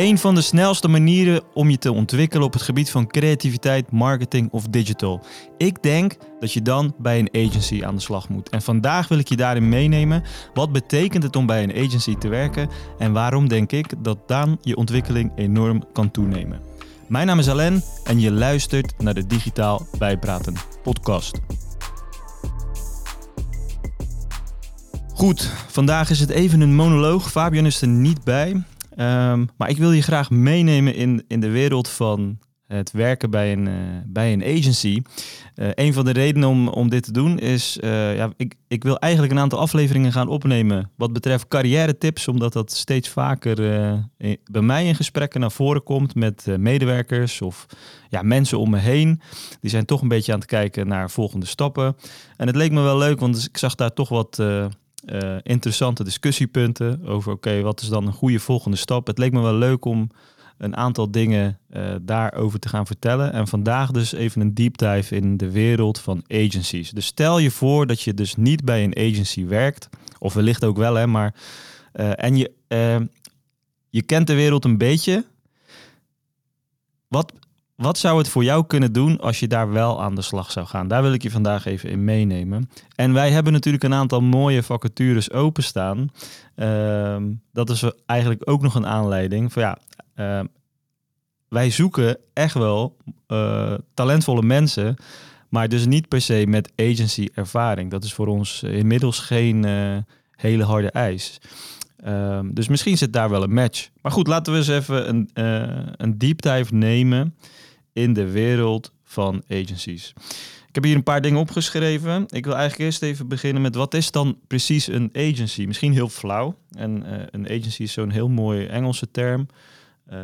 Een van de snelste manieren om je te ontwikkelen op het gebied van creativiteit, marketing of digital. Ik denk dat je dan bij een agency aan de slag moet. En vandaag wil ik je daarin meenemen. Wat betekent het om bij een agency te werken en waarom denk ik dat dan je ontwikkeling enorm kan toenemen? Mijn naam is Alain en je luistert naar de Digitaal Bijpraten podcast. Goed, vandaag is het even een monoloog. Fabian is er niet bij. Ehm, maar ik wil je graag meenemen in, in de wereld van het werken bij een, uh, bij een agency. Uh, een van de redenen om, om dit te doen is, uh, ja, ik, ik wil eigenlijk een aantal afleveringen gaan opnemen wat betreft carrière tips, omdat dat steeds vaker bij mij in gesprekken naar voren komt met medewerkers of ja, mensen om me heen. Die zijn toch een beetje aan het kijken naar volgende stappen. En het leek me wel leuk, want ik zag daar toch wat uh, interessante discussiepunten over oké, wat is dan een goede volgende stap. Het leek me wel leuk om een aantal dingen uh, daarover te gaan vertellen. En vandaag dus even een deep dive in de wereld van agencies. Dus stel je voor dat je dus niet bij een agency werkt, of wellicht ook wel, hè, maar uh, en je, je kent de wereld een beetje. Wat, wat zou het voor jou kunnen doen als je daar wel aan de slag zou gaan? Daar wil ik je vandaag even in meenemen. En wij hebben natuurlijk een aantal mooie vacatures openstaan. Uh, dat is eigenlijk ook nog een aanleiding voor ja. Uh, wij zoeken echt wel uh, talentvolle mensen, maar dus niet per se met agency ervaring. Dat is voor ons inmiddels geen uh, hele harde eis. Um, dus misschien zit daar wel een match. Maar goed, laten we eens even een, uh, een deep dive nemen in de wereld van agencies. Ik heb hier een paar dingen opgeschreven. Ik wil eigenlijk eerst even beginnen met wat is dan precies een agency? Misschien heel flauw. En uh, een agency is zo'n heel mooi Engelse term. Uh,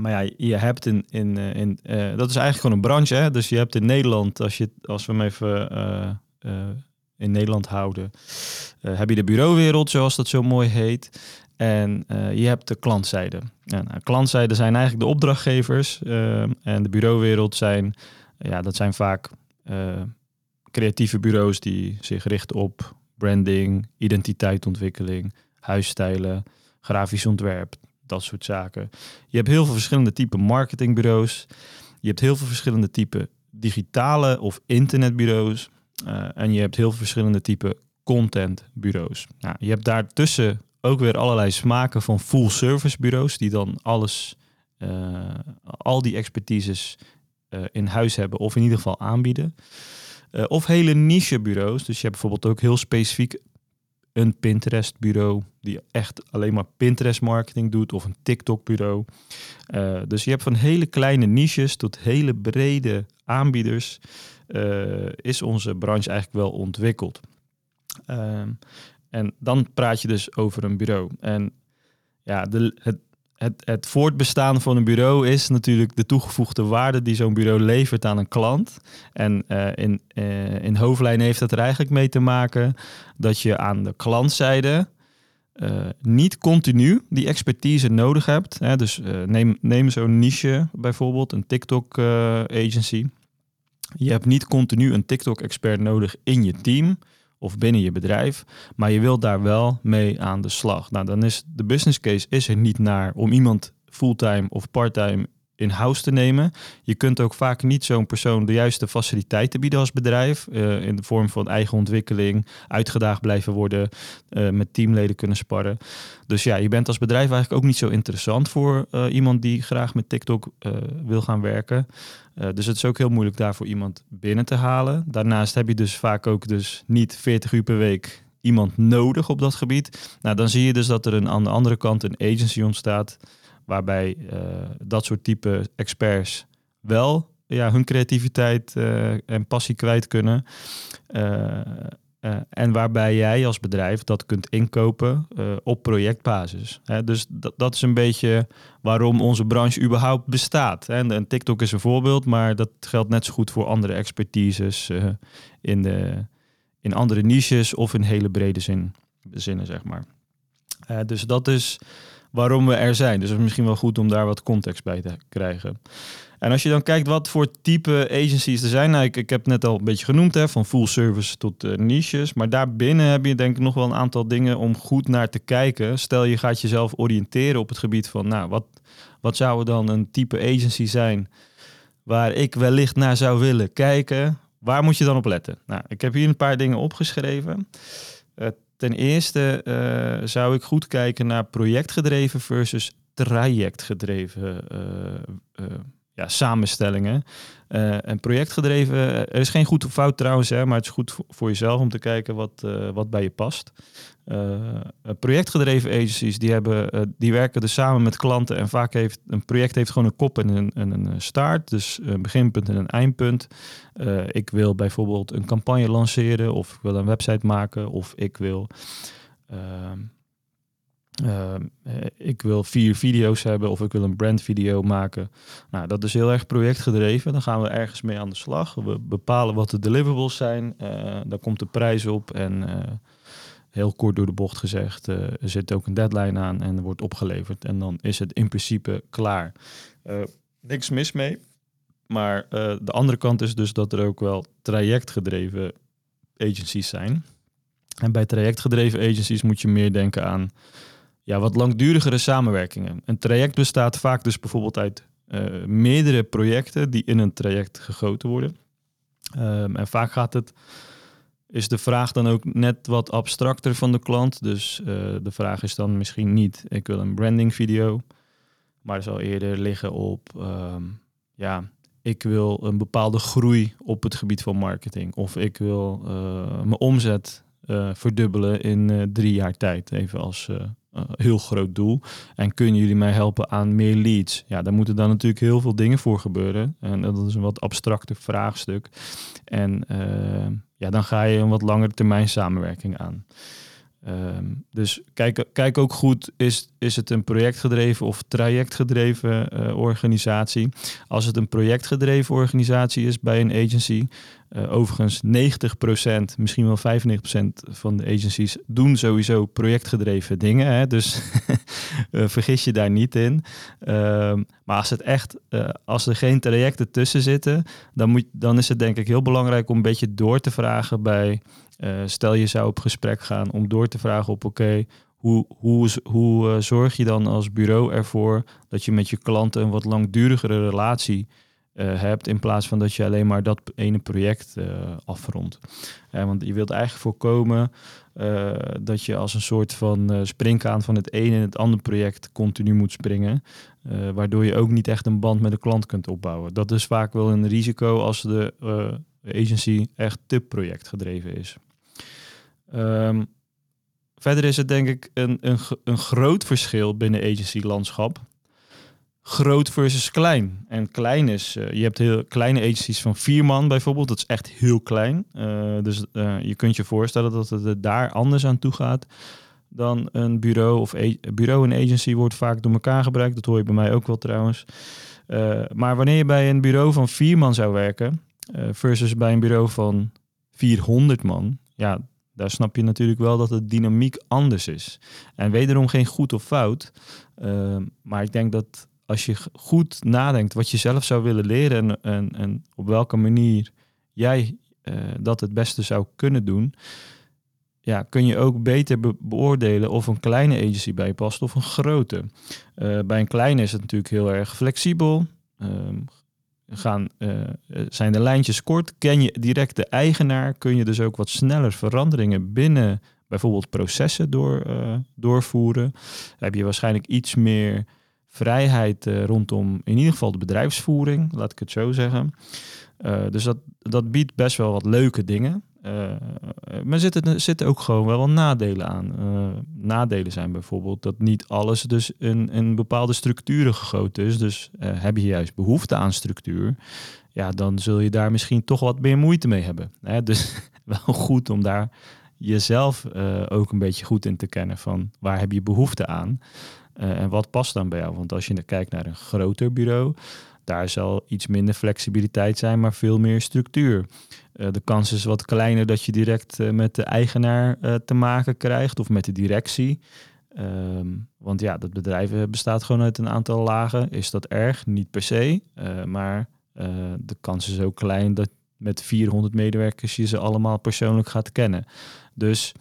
maar ja, je hebt in, in, uh, in dat is eigenlijk gewoon een branche. Hè? Dus je hebt in Nederland, als, je, als we hem even in Nederland houden, heb je de bureauwereld, zoals dat zo mooi heet. En uh, je hebt de klantzijde. Nou, klantzijde zijn eigenlijk de opdrachtgevers. Uh, en de bureauwereld zijn, ja, dat zijn vaak uh, creatieve bureaus die zich richten op branding, identiteitsontwikkeling, huisstijlen, grafisch ontwerp, dat soort zaken. Je hebt heel veel verschillende typen marketingbureaus. Je hebt heel veel verschillende typen digitale of internetbureaus. en je hebt heel veel verschillende typen contentbureaus. Nou, je hebt daartussen ook weer allerlei smaken van full service bureaus die dan alles, uh, al die expertises uh, in huis hebben of in ieder geval aanbieden. Uh, of hele niche bureaus. Dus je hebt bijvoorbeeld ook heel specifiek een Pinterest bureau die echt alleen maar Pinterest marketing doet of een TikTok bureau. dus je hebt van hele kleine niches tot hele brede aanbieders is onze branche eigenlijk wel ontwikkeld. Ehm, en dan praat je dus over een bureau. En ja, de, het, het, het voortbestaan van een bureau is natuurlijk de toegevoegde waarde die zo'n bureau levert aan een klant. En uh, in, uh, in hoofdlijn heeft dat er eigenlijk mee te maken dat je aan de klantzijde uh, niet continu die expertise nodig hebt. Hè? Dus neem, neem zo'n niche bijvoorbeeld, een TikTok agency. Je hebt niet continu een TikTok-expert nodig in je team of binnen je bedrijf, maar je wilt daar wel mee aan de slag. Nou, dan is de business case is er niet naar om iemand fulltime of parttime in house te nemen. Je kunt ook vaak niet zo'n persoon de juiste faciliteiten bieden als bedrijf. Uh, in de vorm van eigen ontwikkeling, uitgedaagd blijven worden, uh, met teamleden kunnen sparren. Dus ja, je bent als bedrijf eigenlijk ook niet zo interessant voor uh, iemand die graag met TikTok wil gaan werken. dus het is ook heel moeilijk daarvoor iemand binnen te halen. Daarnaast heb je dus vaak ook dus niet 40 uur per week iemand nodig op dat gebied. Nou, dan zie je dus dat er een, aan de andere kant een agency ontstaat waarbij uh, dat soort type experts wel ja, hun creativiteit uh, en passie kwijt kunnen. Uh, en waarbij jij als bedrijf dat kunt inkopen op projectbasis. Hè, dus dat, is een beetje waarom onze branche überhaupt bestaat. En, en TikTok is een voorbeeld, maar dat geldt net zo goed voor andere expertises in, de, in andere niches of in hele brede zin, zinnen, zeg maar. dus dat is waarom we er zijn. Dus het is misschien wel goed om daar wat context bij te krijgen. En als je dan kijkt wat voor type agencies er zijn. Nou, ik, ik heb het net al een beetje genoemd, hè, van full service tot uh, niches. Maar daarbinnen heb je denk ik nog wel een aantal dingen om goed naar te kijken. Stel je gaat jezelf oriënteren op het gebied van, nou, wat, wat zou dan een type agency zijn waar ik wellicht naar zou willen kijken? Waar moet je dan op letten? Nou, ik heb hier een paar dingen opgeschreven. Uh, ten eerste uh, zou ik goed kijken naar projectgedreven versus trajectgedreven samenstellingen. Uh, en projectgedreven, eh, er is geen goed of fout trouwens, hè, maar het is goed voor jezelf om te kijken wat, uh, wat bij je past. projectgedreven agencies, die, hebben, die werken dus samen met klanten en vaak heeft een project heeft gewoon een kop en een, en een start, dus een beginpunt en een eindpunt. ik wil bijvoorbeeld een campagne lanceren of ik wil een website maken of ik wil ehm, Ehm, eh, ik wil vier video's hebben of ik wil een brandvideo maken. Nou, dat is heel erg projectgedreven. Dan gaan we ergens mee aan de slag. We bepalen wat de deliverables zijn. Uh, daar komt de prijs op. En uh, heel kort door de bocht gezegd, er zit ook een deadline aan en er wordt opgeleverd. En dan is het in principe klaar. niks mis mee. Maar de andere kant is dus dat er ook wel trajectgedreven agencies zijn. En bij trajectgedreven agencies moet je meer denken aan ja, wat langdurigere samenwerkingen. Een traject bestaat vaak dus bijvoorbeeld uit uh, meerdere projecten die in een traject gegoten worden. Um, en vaak gaat het, is de vraag dan ook net wat abstracter van de klant. Dus uh, de vraag is dan misschien niet, ik wil een branding video, maar zal eerder liggen op, um, ja, ik wil een bepaalde groei op het gebied van marketing. Of ik wil uh, mijn omzet verdubbelen in drie jaar tijd, even als uh, heel groot doel. En kunnen jullie mij helpen aan meer leads? Ja, daar moeten dan natuurlijk heel veel dingen voor gebeuren. En dat is een wat abstracte vraagstuk. En uh, ja, dan ga je een wat langere termijn samenwerking aan. Um, dus kijk, kijk ook goed, is, is het een projectgedreven of trajectgedreven uh, organisatie? Als het een projectgedreven organisatie is bij een agency, uh, overigens 90%, misschien wel 95% van de agencies doen sowieso projectgedreven dingen. Hè? Dus uh, vergis je daar niet in. Ehm, maar als het echt, als er geen trajecten tussen zitten, dan, moet, dan is het denk ik heel belangrijk om een beetje door te vragen bij uh, stel je zou op gesprek gaan om door te vragen op oké, hoe, hoe, hoe uh, zorg je dan als bureau ervoor dat je met je klanten een wat langdurigere relatie uh, hebt in plaats van dat je alleen maar dat ene project afrondt. want je wilt eigenlijk voorkomen dat je als een soort van springkaan van het ene in het andere project continu moet springen, waardoor je ook niet echt een band met de klant kunt opbouwen. Dat is vaak wel een risico als de agency echt te projectgedreven is. Um, verder is het denk ik een, een, een groot verschil binnen agency-landschap. Groot versus klein. En klein is, uh, je hebt heel kleine agencies van vier man bijvoorbeeld. Dat is echt heel klein. Uh, dus uh, je kunt je voorstellen dat het daar anders aan toe gaat dan een bureau. Of bureau en agency wordt vaak door elkaar gebruikt. Dat hoor je bij mij ook wel trouwens. maar wanneer je bij een bureau van vier man zou werken versus bij een bureau van 400 man, ja, daar snap je natuurlijk wel dat de dynamiek anders is. En wederom geen goed of fout. Uh, maar ik denk dat als je goed nadenkt wat je zelf zou willen leren en, en, en op welke manier jij uh, dat het beste zou kunnen doen, ja, kun je ook beter be beoordelen of een kleine agency bij past of een grote. Uh, bij een kleine is het natuurlijk heel erg flexibel. Ehm, gaan, uh, zijn de lijntjes kort. Ken je direct de eigenaar, kun je dus ook wat sneller veranderingen binnen bijvoorbeeld processen door, uh, doorvoeren. heb je waarschijnlijk iets meer vrijheid uh, rondom in ieder geval de bedrijfsvoering, laat ik het zo zeggen. dus dat, dat biedt best wel wat leuke dingen. Uh, maar zitten, ook gewoon wel nadelen aan. Uh, nadelen zijn bijvoorbeeld dat niet alles dus in, in bepaalde structuren gegoten is. Dus heb je juist behoefte aan structuur, ja, dan zul je daar misschien toch wat meer moeite mee hebben. Hè? Dus wel goed om daar jezelf ook een beetje goed in te kennen van waar heb je behoefte aan en wat past dan bij jou. Want als je kijkt naar een groter bureau, daar zal iets minder flexibiliteit zijn, maar veel meer structuur. Uh, de kans is wat kleiner dat je direct uh, met de eigenaar uh, te maken krijgt of met de directie. Ehm, want ja, dat bedrijf bestaat gewoon uit een aantal lagen. Is dat erg? Niet per se. maar de kans is ook klein dat met 400 medewerkers je ze allemaal persoonlijk gaat kennen. Dus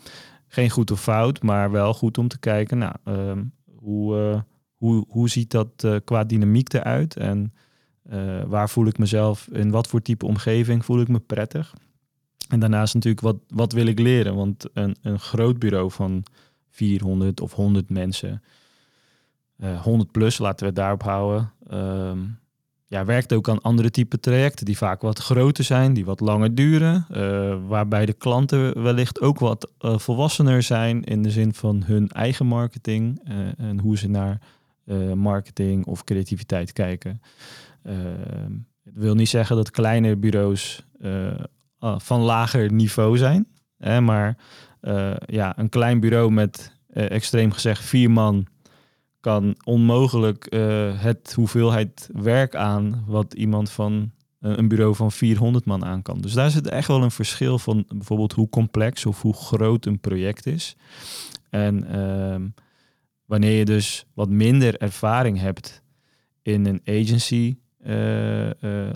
geen goed of fout, maar wel goed om te kijken, nou, ehm, hoe, hoe, hoe ziet dat qua dynamiek eruit? En uh, waar voel ik mezelf, in wat voor type omgeving voel ik me prettig? En daarnaast natuurlijk, wat, wat wil ik leren? Want een, een groot bureau van 400 of 100 mensen, uh, eh, 100 plus, laten we het daarop houden, uh, ja, werkt ook aan andere type trajecten die vaak wat groter zijn, die wat langer duren, uh, waarbij de klanten wellicht ook wat volwassener zijn in de zin van hun eigen marketing en hoe ze naar marketing of creativiteit kijken. Ehm, het wil niet zeggen dat kleine bureaus eh, ah, van lager niveau zijn. Hè, maar eh, ja, een klein bureau met eh, extreem gezegd vier man kan onmogelijk het hoeveelheid werk aan wat iemand van een bureau van 400 man aan kan. Dus daar zit echt wel een verschil van bijvoorbeeld hoe complex of hoe groot een project is. En ehm, wanneer je dus wat minder ervaring hebt in een agency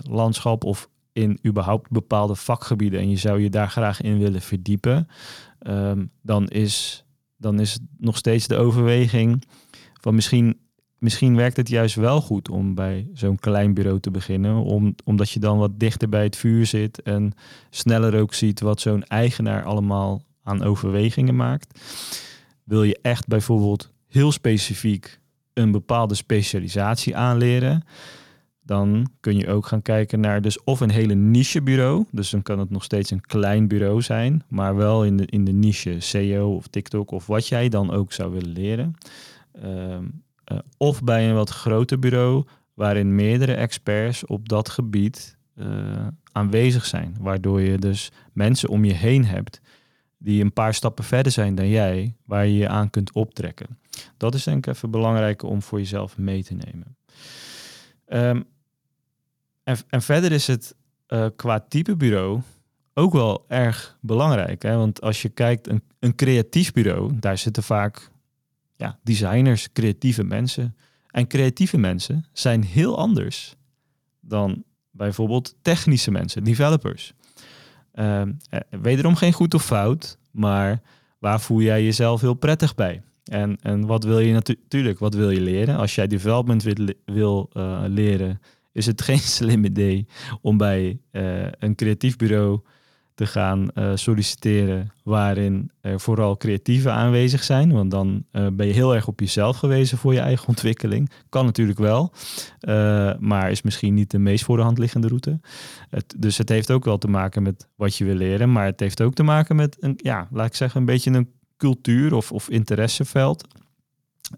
landschap of in überhaupt bepaalde vakgebieden en je zou je daar graag in willen verdiepen, um, dan, is, dan is het nog steeds de overweging van misschien, misschien werkt het juist wel goed om bij zo'n klein bureau te beginnen, om, omdat je dan wat dichter bij het vuur zit en sneller ook ziet wat zo'n eigenaar allemaal aan overwegingen maakt. Wil je echt bijvoorbeeld heel specifiek een bepaalde specialisatie aanleren? Dan kun je ook gaan kijken naar dus of een hele niche bureau. Dus dan kan het nog steeds een klein bureau zijn, maar wel in de, in de niche SEO of TikTok of wat jij dan ook zou willen leren. Ehm, eh, of bij een wat groter bureau waarin meerdere experts op dat gebied uh, aanwezig zijn. Waardoor je dus mensen om je heen hebt die een paar stappen verder zijn dan jij, waar je je aan kunt optrekken. Dat is denk ik even belangrijk om voor jezelf mee te nemen. Um, en, en verder is het uh, qua type bureau ook wel erg belangrijk. Hè? Want als je kijkt, een, een creatief bureau, daar zitten vaak ja, designers, creatieve mensen. En creatieve mensen zijn heel anders dan bijvoorbeeld technische mensen, developers. Uh, wederom geen goed of fout, maar waar voel jij jezelf heel prettig bij? En, en wat wil je natuurlijk, wat wil je leren? Als jij development wil, wil uh, leren, is het geen slim idee om bij uh, een creatief bureau te gaan uh, solliciteren waarin er vooral creatieven aanwezig zijn. Want dan uh, ben je heel erg op jezelf gewezen voor je eigen ontwikkeling. Kan natuurlijk wel, maar is misschien niet de meest voor de hand liggende route. Het, dus het heeft ook wel te maken met wat je wil leren, maar het heeft ook te maken met een, ja, laat ik zeggen, een beetje een cultuur of, of interesseveld.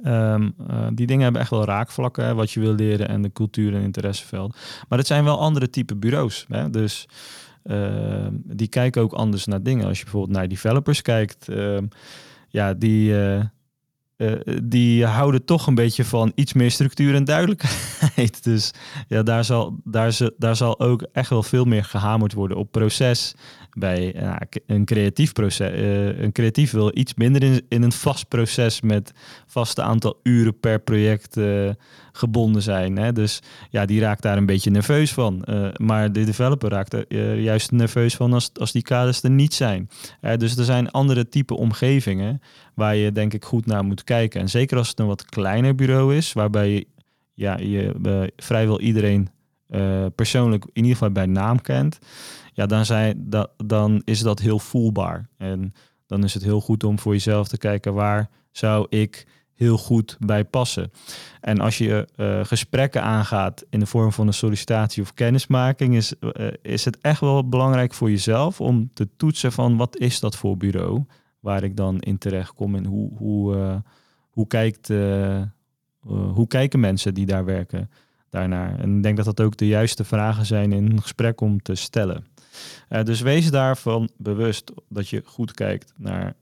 Um, die dingen hebben echt wel raakvlakken, wat je wil leren en de cultuur en interesseveld. Maar het zijn wel andere type bureaus. Hè? Dus uh, die kijken ook anders naar dingen. Als je bijvoorbeeld naar developers kijkt, uh, ja, die, uh, die houden toch een beetje van iets meer structuur en duidelijkheid. Dus ja, daar zal, daar, daar zal ook echt wel veel meer gehamerd worden op proces, bij uh, een creatief proces. Een creatief wil iets minder in, in een vast proces met vaste aantal uren per project gebonden zijn. Hè? Dus ja, die raakt daar een beetje nerveus van. maar de developer raakt er juist nerveus van als, als die kaders er niet zijn. dus er zijn andere type omgevingen waar je denk ik goed naar moet kijken. En zeker als het een wat kleiner bureau is, waarbij je, ja, je vrijwel iedereen persoonlijk in ieder geval bij naam kent ja, dan, zijn, dat, dan is dat heel voelbaar. En dan is het heel goed om voor jezelf te kijken waar zou ik heel goed bij passen. En als je uh, gesprekken aangaat in de vorm van een sollicitatie of kennismaking, is, uh, is het echt wel belangrijk voor jezelf om te toetsen van wat is dat voor bureau waar ik dan in terecht kom en hoe, hoe, uh, hoe, kijkt, hoe kijken mensen die daar werken daarnaar. En ik denk dat dat ook de juiste vragen zijn in een gesprek om te stellen. Dus wees daarvan bewust dat je goed kijkt naar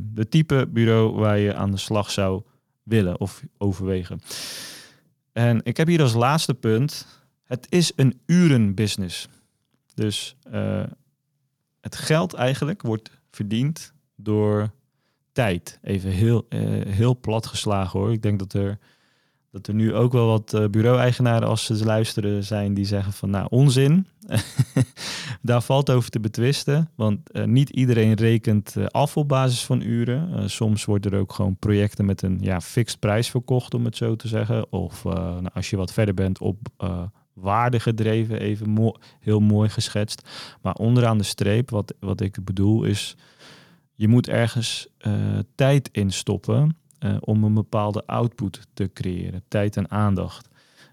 de type bureau waar je aan de slag zou willen of overwegen. En ik heb hier als laatste punt, het is een urenbusiness. Dus het geld eigenlijk wordt verdiend door tijd. Even heel, heel plat geslagen hoor. Ik denk dat er dat er nu ook wel wat uh, bureau-eigenaren, als ze luisteren, zijn die zeggen van nou onzin. Daar valt over te betwisten, want uh, niet iedereen rekent uh, af op basis van uren. soms worden er ook gewoon projecten met een ja, fixed prijs verkocht, om het zo te zeggen. Of nou, als je wat verder bent op waarde gedreven, even mo heel mooi geschetst. Maar onderaan de streep, wat, wat ik bedoel, is je moet ergens tijd in stoppen uh, om een bepaalde output te creëren, tijd en aandacht.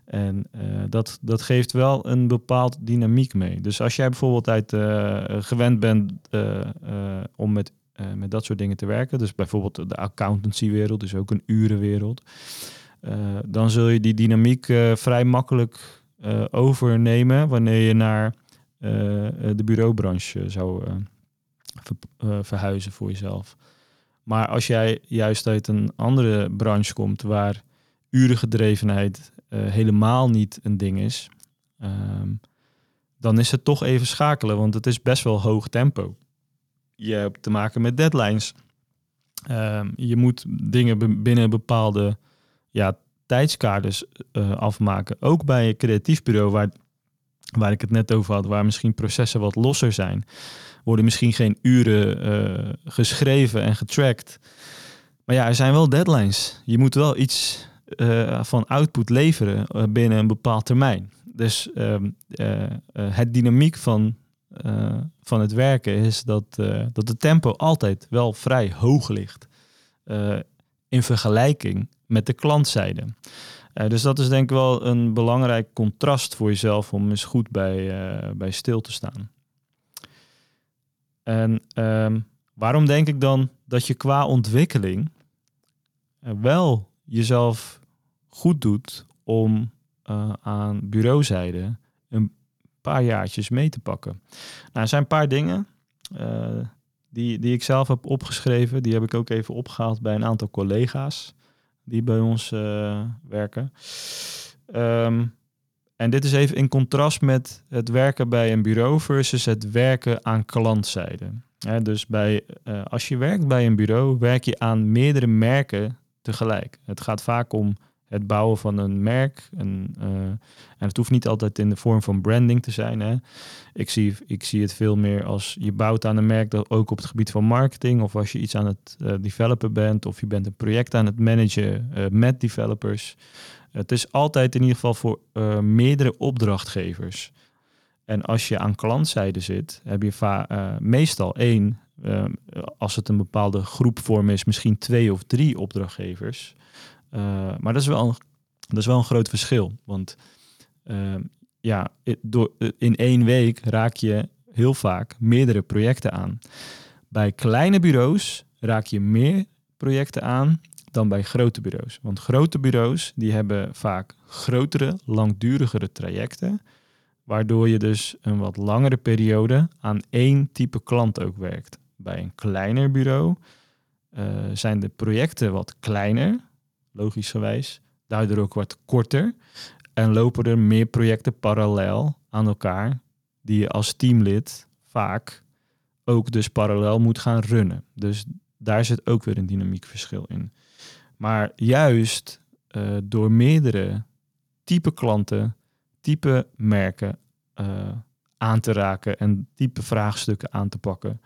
En uh, dat, dat geeft wel een bepaald dynamiek mee. Dus als jij bijvoorbeeld uit, uh, gewend bent om met, met dat soort dingen te werken, dus bijvoorbeeld de accountancywereld is ook een urenwereld, dan zul je die dynamiek vrij makkelijk overnemen wanneer je naar de bureaubranche zou verhuizen voor jezelf. Maar als jij juist uit een andere branche komt waar urengedrevenheid uh, helemaal niet een ding is, ehm, dan is het toch even schakelen, want het is best wel hoog tempo. Je hebt te maken met deadlines. Um, je moet dingen binnen bepaalde ja, tijdskaders uh, afmaken. Ook bij een creatief bureau, waar, waar ik het net over had, waar misschien processen wat losser zijn worden misschien geen uren uh, geschreven en getracked. Maar ja, er zijn wel deadlines. Je moet wel iets uh, van output leveren uh, binnen een bepaald termijn. Dus ehm, het dynamiek van, van het werken is dat, dat de tempo altijd wel vrij hoog ligt. in vergelijking met de klantzijde. Dus dat is denk ik wel een belangrijk contrast voor jezelf om eens goed bij, bij stil te staan. En ehm, waarom denk ik dan dat je qua ontwikkeling uh, wel jezelf goed doet om aan bureauzijde een paar jaartjes mee te pakken? Nou, er zijn een paar dingen die, die ik zelf heb opgeschreven. Die heb ik ook even opgehaald bij een aantal collega's die bij ons werken. Um, en dit is even in contrast met het werken bij een bureau versus het werken aan klantzijde. dus bij, uh, als je werkt bij een bureau, werk je aan meerdere merken tegelijk. Het gaat vaak om het bouwen van een merk. Een, uh, en het hoeft niet altijd in de vorm van branding te zijn. Hè. Ik, zie, ik zie het veel meer als je bouwt aan een merk dat ook op het gebied van marketing. Of als je iets aan het uh, developen bent. Of je bent een project aan het managen met developers. Het is altijd in ieder geval voor meerdere opdrachtgevers. En als je aan klantzijde zit, heb je uh, meestal één, als het een bepaalde groepvorm is, misschien twee of drie opdrachtgevers. Maar dat is, wel een, dat is wel een groot verschil. Want ja, door, in één week raak je heel vaak meerdere projecten aan. Bij kleine bureaus raak je meer projecten aan dan bij grote bureaus. Want grote bureaus die hebben vaak grotere, langdurigere trajecten, waardoor je dus een wat langere periode aan één type klant ook werkt. Bij een kleiner bureau uh, zijn de projecten wat kleiner, logischerwijs, daardoor ook wat korter en lopen er meer projecten parallel aan elkaar die je als teamlid vaak ook dus parallel moet gaan runnen. Dus daar zit ook weer een dynamiek verschil in. Maar juist uh, door meerdere type klanten, type merken uh, aan te raken en type vraagstukken aan te pakken,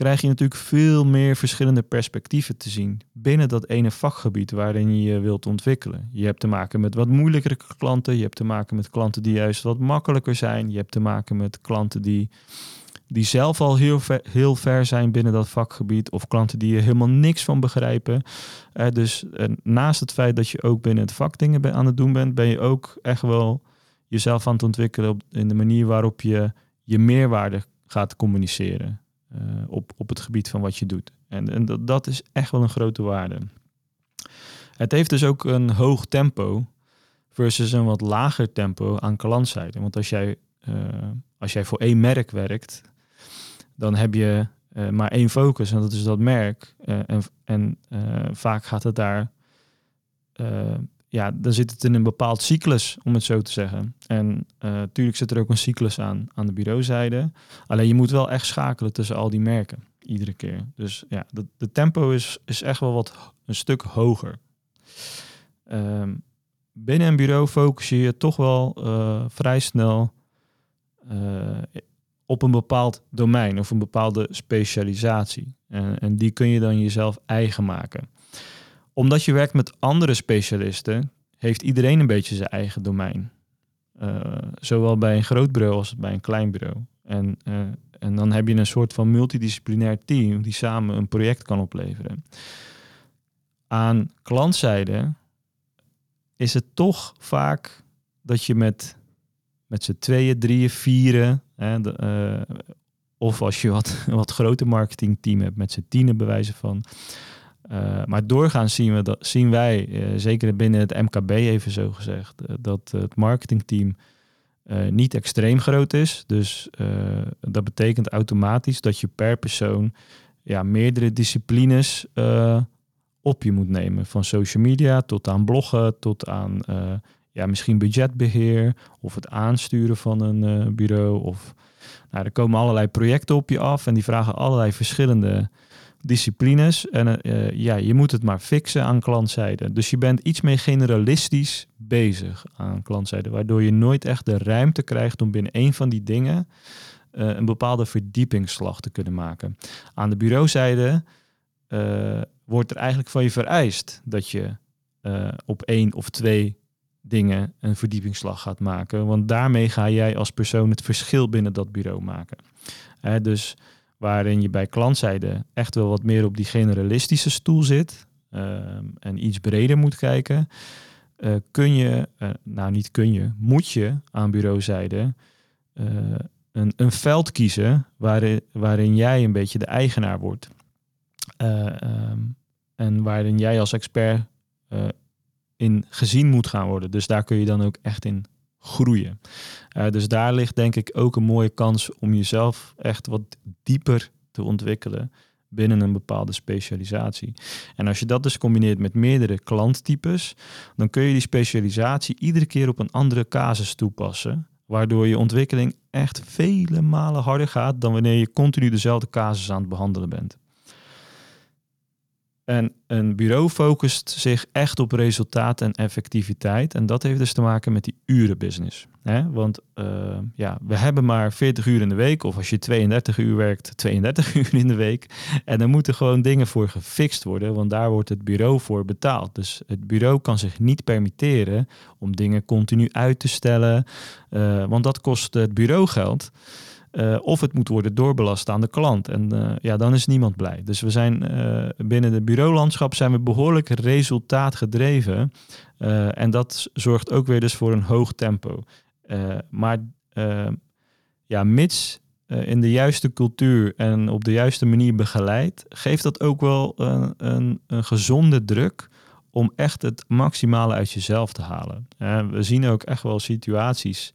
krijg je natuurlijk veel meer verschillende perspectieven te zien binnen dat ene vakgebied waarin je je wilt ontwikkelen. Je hebt te maken met wat moeilijkere klanten, je hebt te maken met klanten die juist wat makkelijker zijn, je hebt te maken met klanten die die zelf al heel ver, heel ver zijn binnen dat vakgebied, of klanten die er helemaal niks van begrijpen. Uh, dus uh, naast het feit dat je ook binnen het vak dingen aan het doen bent, ben je ook echt wel jezelf aan het ontwikkelen op, in de manier waarop je je meerwaarde gaat communiceren op, op het gebied van wat je doet. En, en dat, dat is echt wel een grote waarde. Het heeft dus ook een hoog tempo versus een wat lager tempo aan klantzijde. Want als jij, als jij voor één merk werkt, dan heb je uh, maar één focus en dat is dat merk. En en vaak gaat het daar, ja, dan zit het in een bepaald cyclus, om het zo te zeggen. En natuurlijk zit er ook een cyclus aan, aan de bureauzijde. Alleen je moet wel echt schakelen tussen al die merken. Iedere keer. Dus ja, de, de tempo is, is echt wel wat een stuk hoger. Ehm, binnen een bureau focus je je toch wel uh, vrij snel uh, op een bepaald domein of een bepaalde specialisatie. En, en die kun je dan jezelf eigen maken. Omdat je werkt met andere specialisten, heeft iedereen een beetje zijn eigen domein. Uh, zowel bij een groot bureau als bij een klein bureau. En, uh, en dan heb je een soort van multidisciplinair team die samen een project kan opleveren. Aan klantzijde is het toch vaak dat je met, met z'n tweeën, drieën, vieren, hè, de, uh, of als je wat, wat groter marketingteam hebt met z'n tienen bewijzen van. Uh, maar doorgaans zien, we zien wij, uh, zeker binnen het MKB even zo gezegd, uh, dat het marketingteam niet extreem groot is. Dus dat betekent automatisch dat je per persoon ja, meerdere disciplines op je moet nemen. Van social media tot aan bloggen, tot aan ja, misschien budgetbeheer of het aansturen van een bureau. Of, nou, er komen allerlei projecten op je af en die vragen allerlei verschillende disciplines. En uh, ja, je moet het maar fixen aan klantzijde. Dus je bent iets meer generalistisch bezig aan klantzijde, waardoor je nooit echt de ruimte krijgt om binnen een van die dingen uh, een bepaalde verdiepingsslag te kunnen maken. Aan de bureauzijde wordt er eigenlijk van je vereist dat je op één of twee dingen een verdiepingsslag gaat maken. Want daarmee ga jij als persoon het verschil binnen dat bureau maken. dus waarin je bij klantzijde echt wel wat meer op die generalistische stoel zit uh, en iets breder moet kijken, uh, kun je, uh, nou niet kun je, moet je aan bureauzijde eh, een, een veld kiezen waarin, waarin jij een beetje de eigenaar wordt. Um, en waarin jij als expert in gezien moet gaan worden. Dus daar kun je dan ook echt in groeien. Uh, dus daar ligt denk ik ook een mooie kans om jezelf echt wat dieper te ontwikkelen binnen een bepaalde specialisatie. En als je dat dus combineert met meerdere klanttypes, dan kun je die specialisatie iedere keer op een andere casus toepassen, waardoor je ontwikkeling echt vele malen harder gaat dan wanneer je continu dezelfde casus aan het behandelen bent. En een bureau focust zich echt op resultaat en effectiviteit. En dat heeft dus te maken met die urenbusiness. Hè? Want uh, ja, we hebben maar 40 uur in de week. Of als je 32 uur werkt, 32 uur in de week. En er moeten gewoon dingen voor gefixt worden. Want daar wordt het bureau voor betaald. Dus het bureau kan zich niet permitteren om dingen continu uit te stellen. Uh, want dat kost het bureau geld. Uh, of het moet worden doorbelast aan de klant. En uh, ja, dan is niemand blij. Dus we zijn uh, binnen het bureaulandschap zijn we behoorlijk resultaatgedreven. en dat zorgt ook weer dus voor een hoog tempo. maar ja, mits in de juiste cultuur en op de juiste manier begeleid, geeft dat ook wel een, een, een gezonde druk om echt het maximale uit jezelf te halen. we zien ook echt wel situaties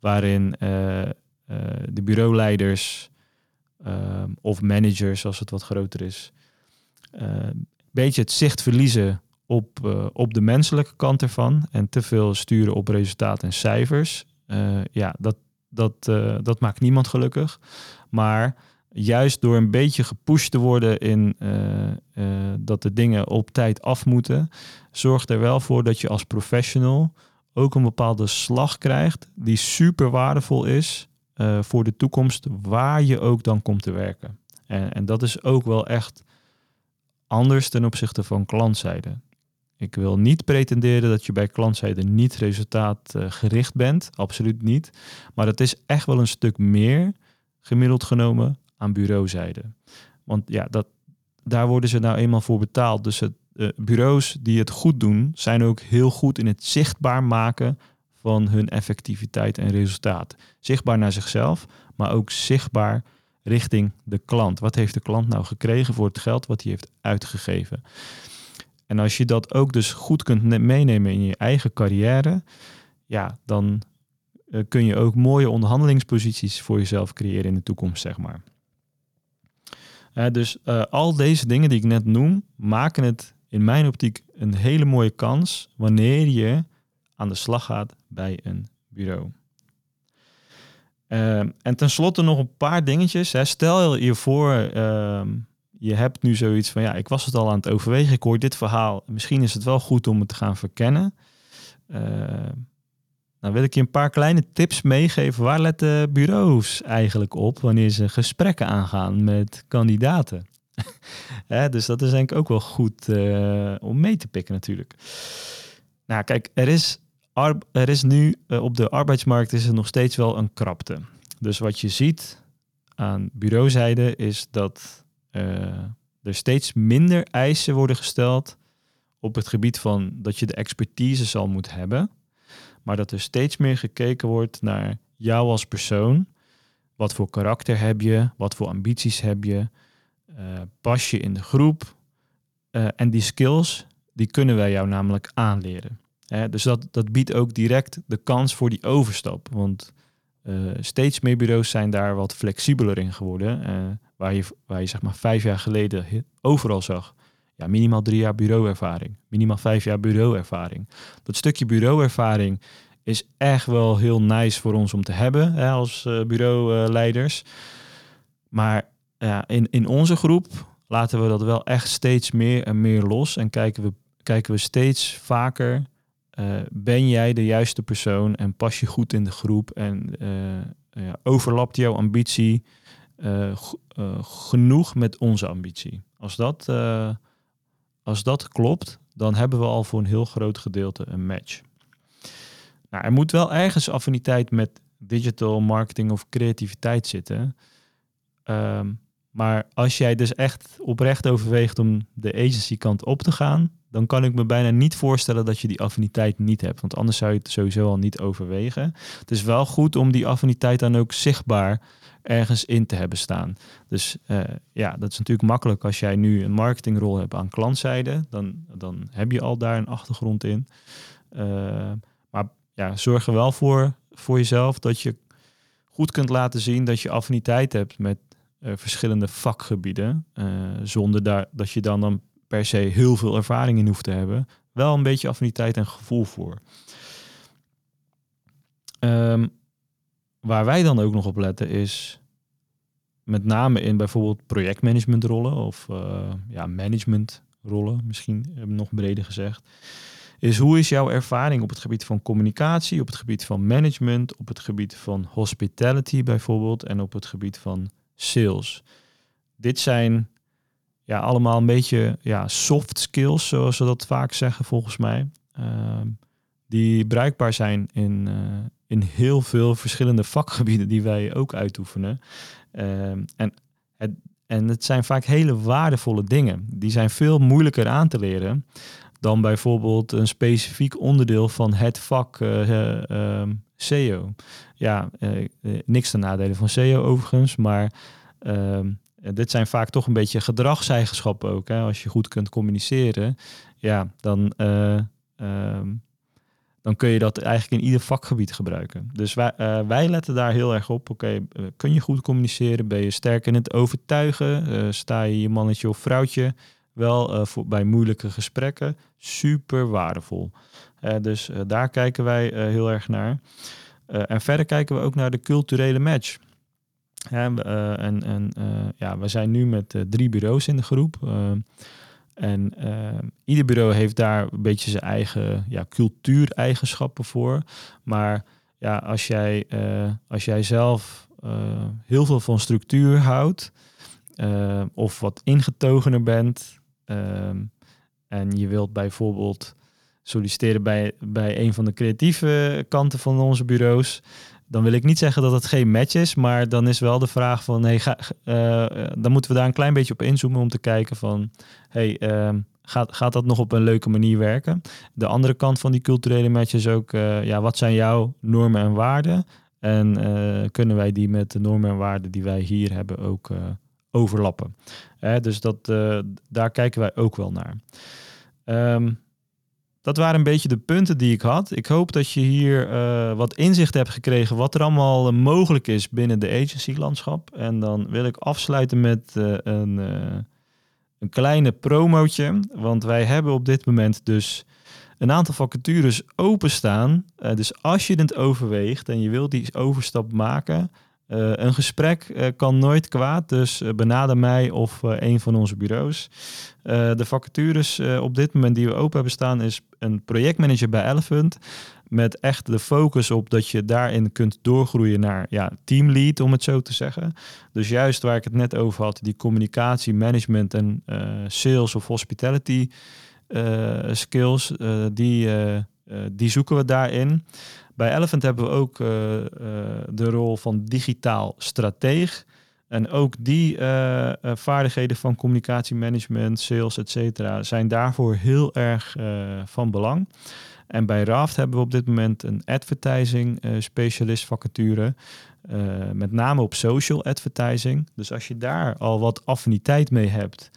waarin de bureauleiders uh, of managers, als het wat groter is, een uh, beetje het zicht verliezen op, op de menselijke kant ervan en te veel sturen op resultaten en cijfers. ja, dat, dat, dat maakt niemand gelukkig. Maar juist door een beetje gepusht te worden in dat de dingen op tijd af moeten, zorgt er wel voor dat je als professional ook een bepaalde slag krijgt die super waardevol is uh, voor de toekomst, waar je ook dan komt te werken. En, en dat is ook wel echt anders ten opzichte van klantzijde. Ik wil niet pretenderen dat je bij klantzijde niet resultaatgericht bent, absoluut niet. Maar het is echt wel een stuk meer gemiddeld genomen aan bureauzijde. Want ja, dat, daar worden ze nou eenmaal voor betaald. Dus het, uh, bureaus die het goed doen, zijn ook heel goed in het zichtbaar maken van hun effectiviteit en resultaat. Zichtbaar naar zichzelf, maar ook zichtbaar richting de klant. Wat heeft de klant nou gekregen voor het geld wat hij heeft uitgegeven? En als je dat ook dus goed kunt meenemen in je eigen carrière, ja, dan uh, kun je ook mooie onderhandelingsposities voor jezelf creëren in de toekomst, zeg maar. Uh, dus uh, al deze dingen die ik net noem, maken het in mijn optiek een hele mooie kans wanneer je aan de slag gaat bij een bureau. Ehm, en tenslotte nog een paar dingetjes. Hè. Stel je voor, ehm, je hebt nu zoiets van, ja, ik was het al aan het overwegen, ik hoor dit verhaal. Misschien is het wel goed om het te gaan verkennen. Uh, nou wil ik je een paar kleine tips meegeven. Waar letten bureaus eigenlijk op wanneer ze gesprekken aangaan met kandidaten? dus dat is denk ik ook wel goed uh, om mee te pikken natuurlijk. Nou kijk, er is, er is nu uh, op de arbeidsmarkt is er nog steeds wel een krapte. Dus wat je ziet aan bureauzijde is dat uh, er steeds minder eisen worden gesteld op het gebied van dat je de expertise zal moeten hebben maar dat er steeds meer gekeken wordt naar jou als persoon. Wat voor karakter heb je? Wat voor ambities heb je? Uh, pas je in de groep? En die skills, die kunnen wij jou namelijk aanleren. Dus dat, dat biedt ook direct de kans voor die overstap. Want uh, steeds meer bureaus zijn daar wat flexibeler in geworden. waar, je, waar je zeg maar vijf jaar geleden overal zag ja, minimaal drie jaar bureauervaring, minimaal vijf jaar bureauervaring. Dat stukje bureauervaring is echt wel heel nice voor ons om te hebben hè, als uh, bureauleiders. maar ja, in, in onze groep laten we dat wel echt steeds meer en meer los en kijken we, kijken we steeds vaker. Uh, ben jij de juiste persoon en pas je goed in de groep en uh, ja, overlapt jouw ambitie genoeg met onze ambitie? Als dat als dat klopt, dan hebben we al voor een heel groot gedeelte een match. Nou, er moet wel ergens affiniteit met digital marketing of creativiteit zitten. Um, maar als jij dus echt oprecht overweegt om de agency kant op te gaan, dan kan ik me bijna niet voorstellen dat je die affiniteit niet hebt. Want anders zou je het sowieso al niet overwegen. Het is wel goed om die affiniteit dan ook zichtbaar ergens in te hebben staan. Dus uh, ja, dat is natuurlijk makkelijk als jij nu een marketingrol hebt aan klantzijde. Dan, dan heb je al daar een achtergrond in. Uh, maar ja, zorg er wel voor, voor jezelf dat je goed kunt laten zien dat je affiniteit hebt met uh, verschillende vakgebieden. zonder daar, dat je dan, dan per se heel veel ervaring in hoeft te hebben. Wel een beetje affiniteit en gevoel voor. Um, waar wij dan ook nog op letten is met name in bijvoorbeeld projectmanagementrollen of uh, ja, managementrollen, misschien nog breder gezegd, is hoe is jouw ervaring op het gebied van communicatie, op het gebied van management, op het gebied van hospitality bijvoorbeeld en op het gebied van sales. Dit zijn ja, allemaal een beetje ja, soft skills, zoals ze dat vaak zeggen volgens mij, uh, die bruikbaar zijn in, uh, in heel veel verschillende vakgebieden die wij ook uitoefenen. Ehm, en, het, en het zijn vaak hele waardevolle dingen. Die zijn veel moeilijker aan te leren dan bijvoorbeeld een specifiek onderdeel van het vak SEO. Ja, uh, niks ten nadele van SEO overigens, maar ehm, dit zijn vaak toch een beetje gedragseigenschappen ook. Hè? Als je goed kunt communiceren, ja, dan dan kun je dat eigenlijk in ieder vakgebied gebruiken. Dus wij, uh, wij letten daar heel erg op. Oké, eh, kun je goed communiceren? Ben je sterk in het overtuigen? Sta je je mannetje of vrouwtje wel voor, bij moeilijke gesprekken? Super waardevol. dus daar kijken wij heel erg naar. en verder kijken we ook naar de culturele match. En en ja, we zijn nu met drie bureaus in de groep. En ieder bureau heeft daar een beetje zijn eigen ja, cultuureigenschappen voor. Maar ja, als jij, als jij zelf heel veel van structuur houdt, of wat ingetogener bent, en je wilt bijvoorbeeld solliciteren bij, bij een van de creatieve kanten van onze bureaus, dan wil ik niet zeggen dat het geen match is, maar dan is wel de vraag van, hey, ga, uh, dan moeten we daar een klein beetje op inzoomen om te kijken van, hey, uh, gaat, gaat dat nog op een leuke manier werken? De andere kant van die culturele match is ook, uh, ja, wat zijn jouw normen en waarden? En kunnen wij die met de normen en waarden die wij hier hebben ook overlappen? dus dat, daar kijken wij ook wel naar. Um, dat waren een beetje de punten die ik had. Ik hoop dat je hier uh, wat inzicht hebt gekregen wat er allemaal uh, mogelijk is binnen de agency-landschap. En dan wil ik afsluiten met uh, een, een kleine promootje. Want wij hebben op dit moment dus een aantal vacatures openstaan. Uh, dus als je het overweegt en je wilt die overstap maken, uh, een gesprek kan nooit kwaad. Dus benader mij of een van onze bureaus. de vacatures op dit moment die we open hebben staan is een projectmanager bij Elephant. Met echt de focus op dat je daarin kunt doorgroeien naar ja, teamlead, om het zo te zeggen. Dus juist waar ik het net over had, die communicatie, management en sales of hospitality skills, die, die zoeken we daarin. Bij Elephant hebben we ook de rol van digitaal strateeg. En ook die vaardigheden van communicatie, management, sales, et cetera, zijn daarvoor heel erg van belang. En bij Raft hebben we op dit moment een advertising specialist vacature. Met name op social advertising. Dus als je daar al wat affiniteit mee hebt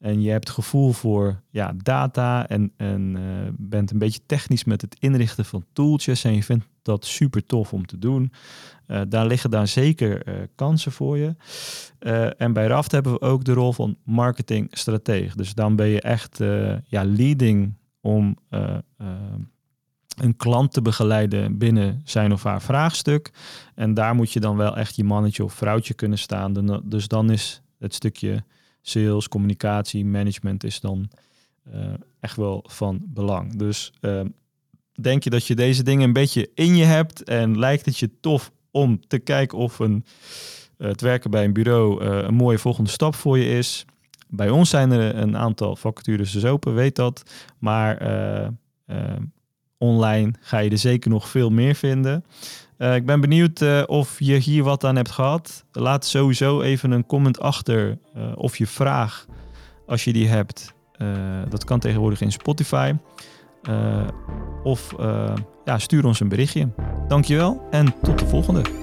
en je hebt gevoel voor ja, data en, en uh, bent een beetje technisch met het inrichten van tooltjes en je vindt dat super tof om te doen, daar liggen daar zeker kansen voor je. en bij Raft hebben we ook de rol van marketingstratege. Dus dan ben je echt ja, leading om een klant te begeleiden binnen zijn of haar vraagstuk. En daar moet je dan wel echt je mannetje of vrouwtje kunnen staan. Dus dan is het stukje sales, communicatie, management is dan uh, echt wel van belang. Dus uh, denk je dat je deze dingen een beetje in je hebt en lijkt het je tof om te kijken of een, uh, het werken bij een bureau een mooie volgende stap voor je is. Bij ons zijn er een aantal vacatures dus open, weet dat. Maar online ga je er zeker nog veel meer vinden. Uh, ik ben benieuwd uh, of je hier wat aan hebt gehad. Laat sowieso even een comment achter uh, of je vraag, als je die hebt. dat kan tegenwoordig in Spotify. of ja, stuur ons een berichtje. Dankjewel en tot de volgende.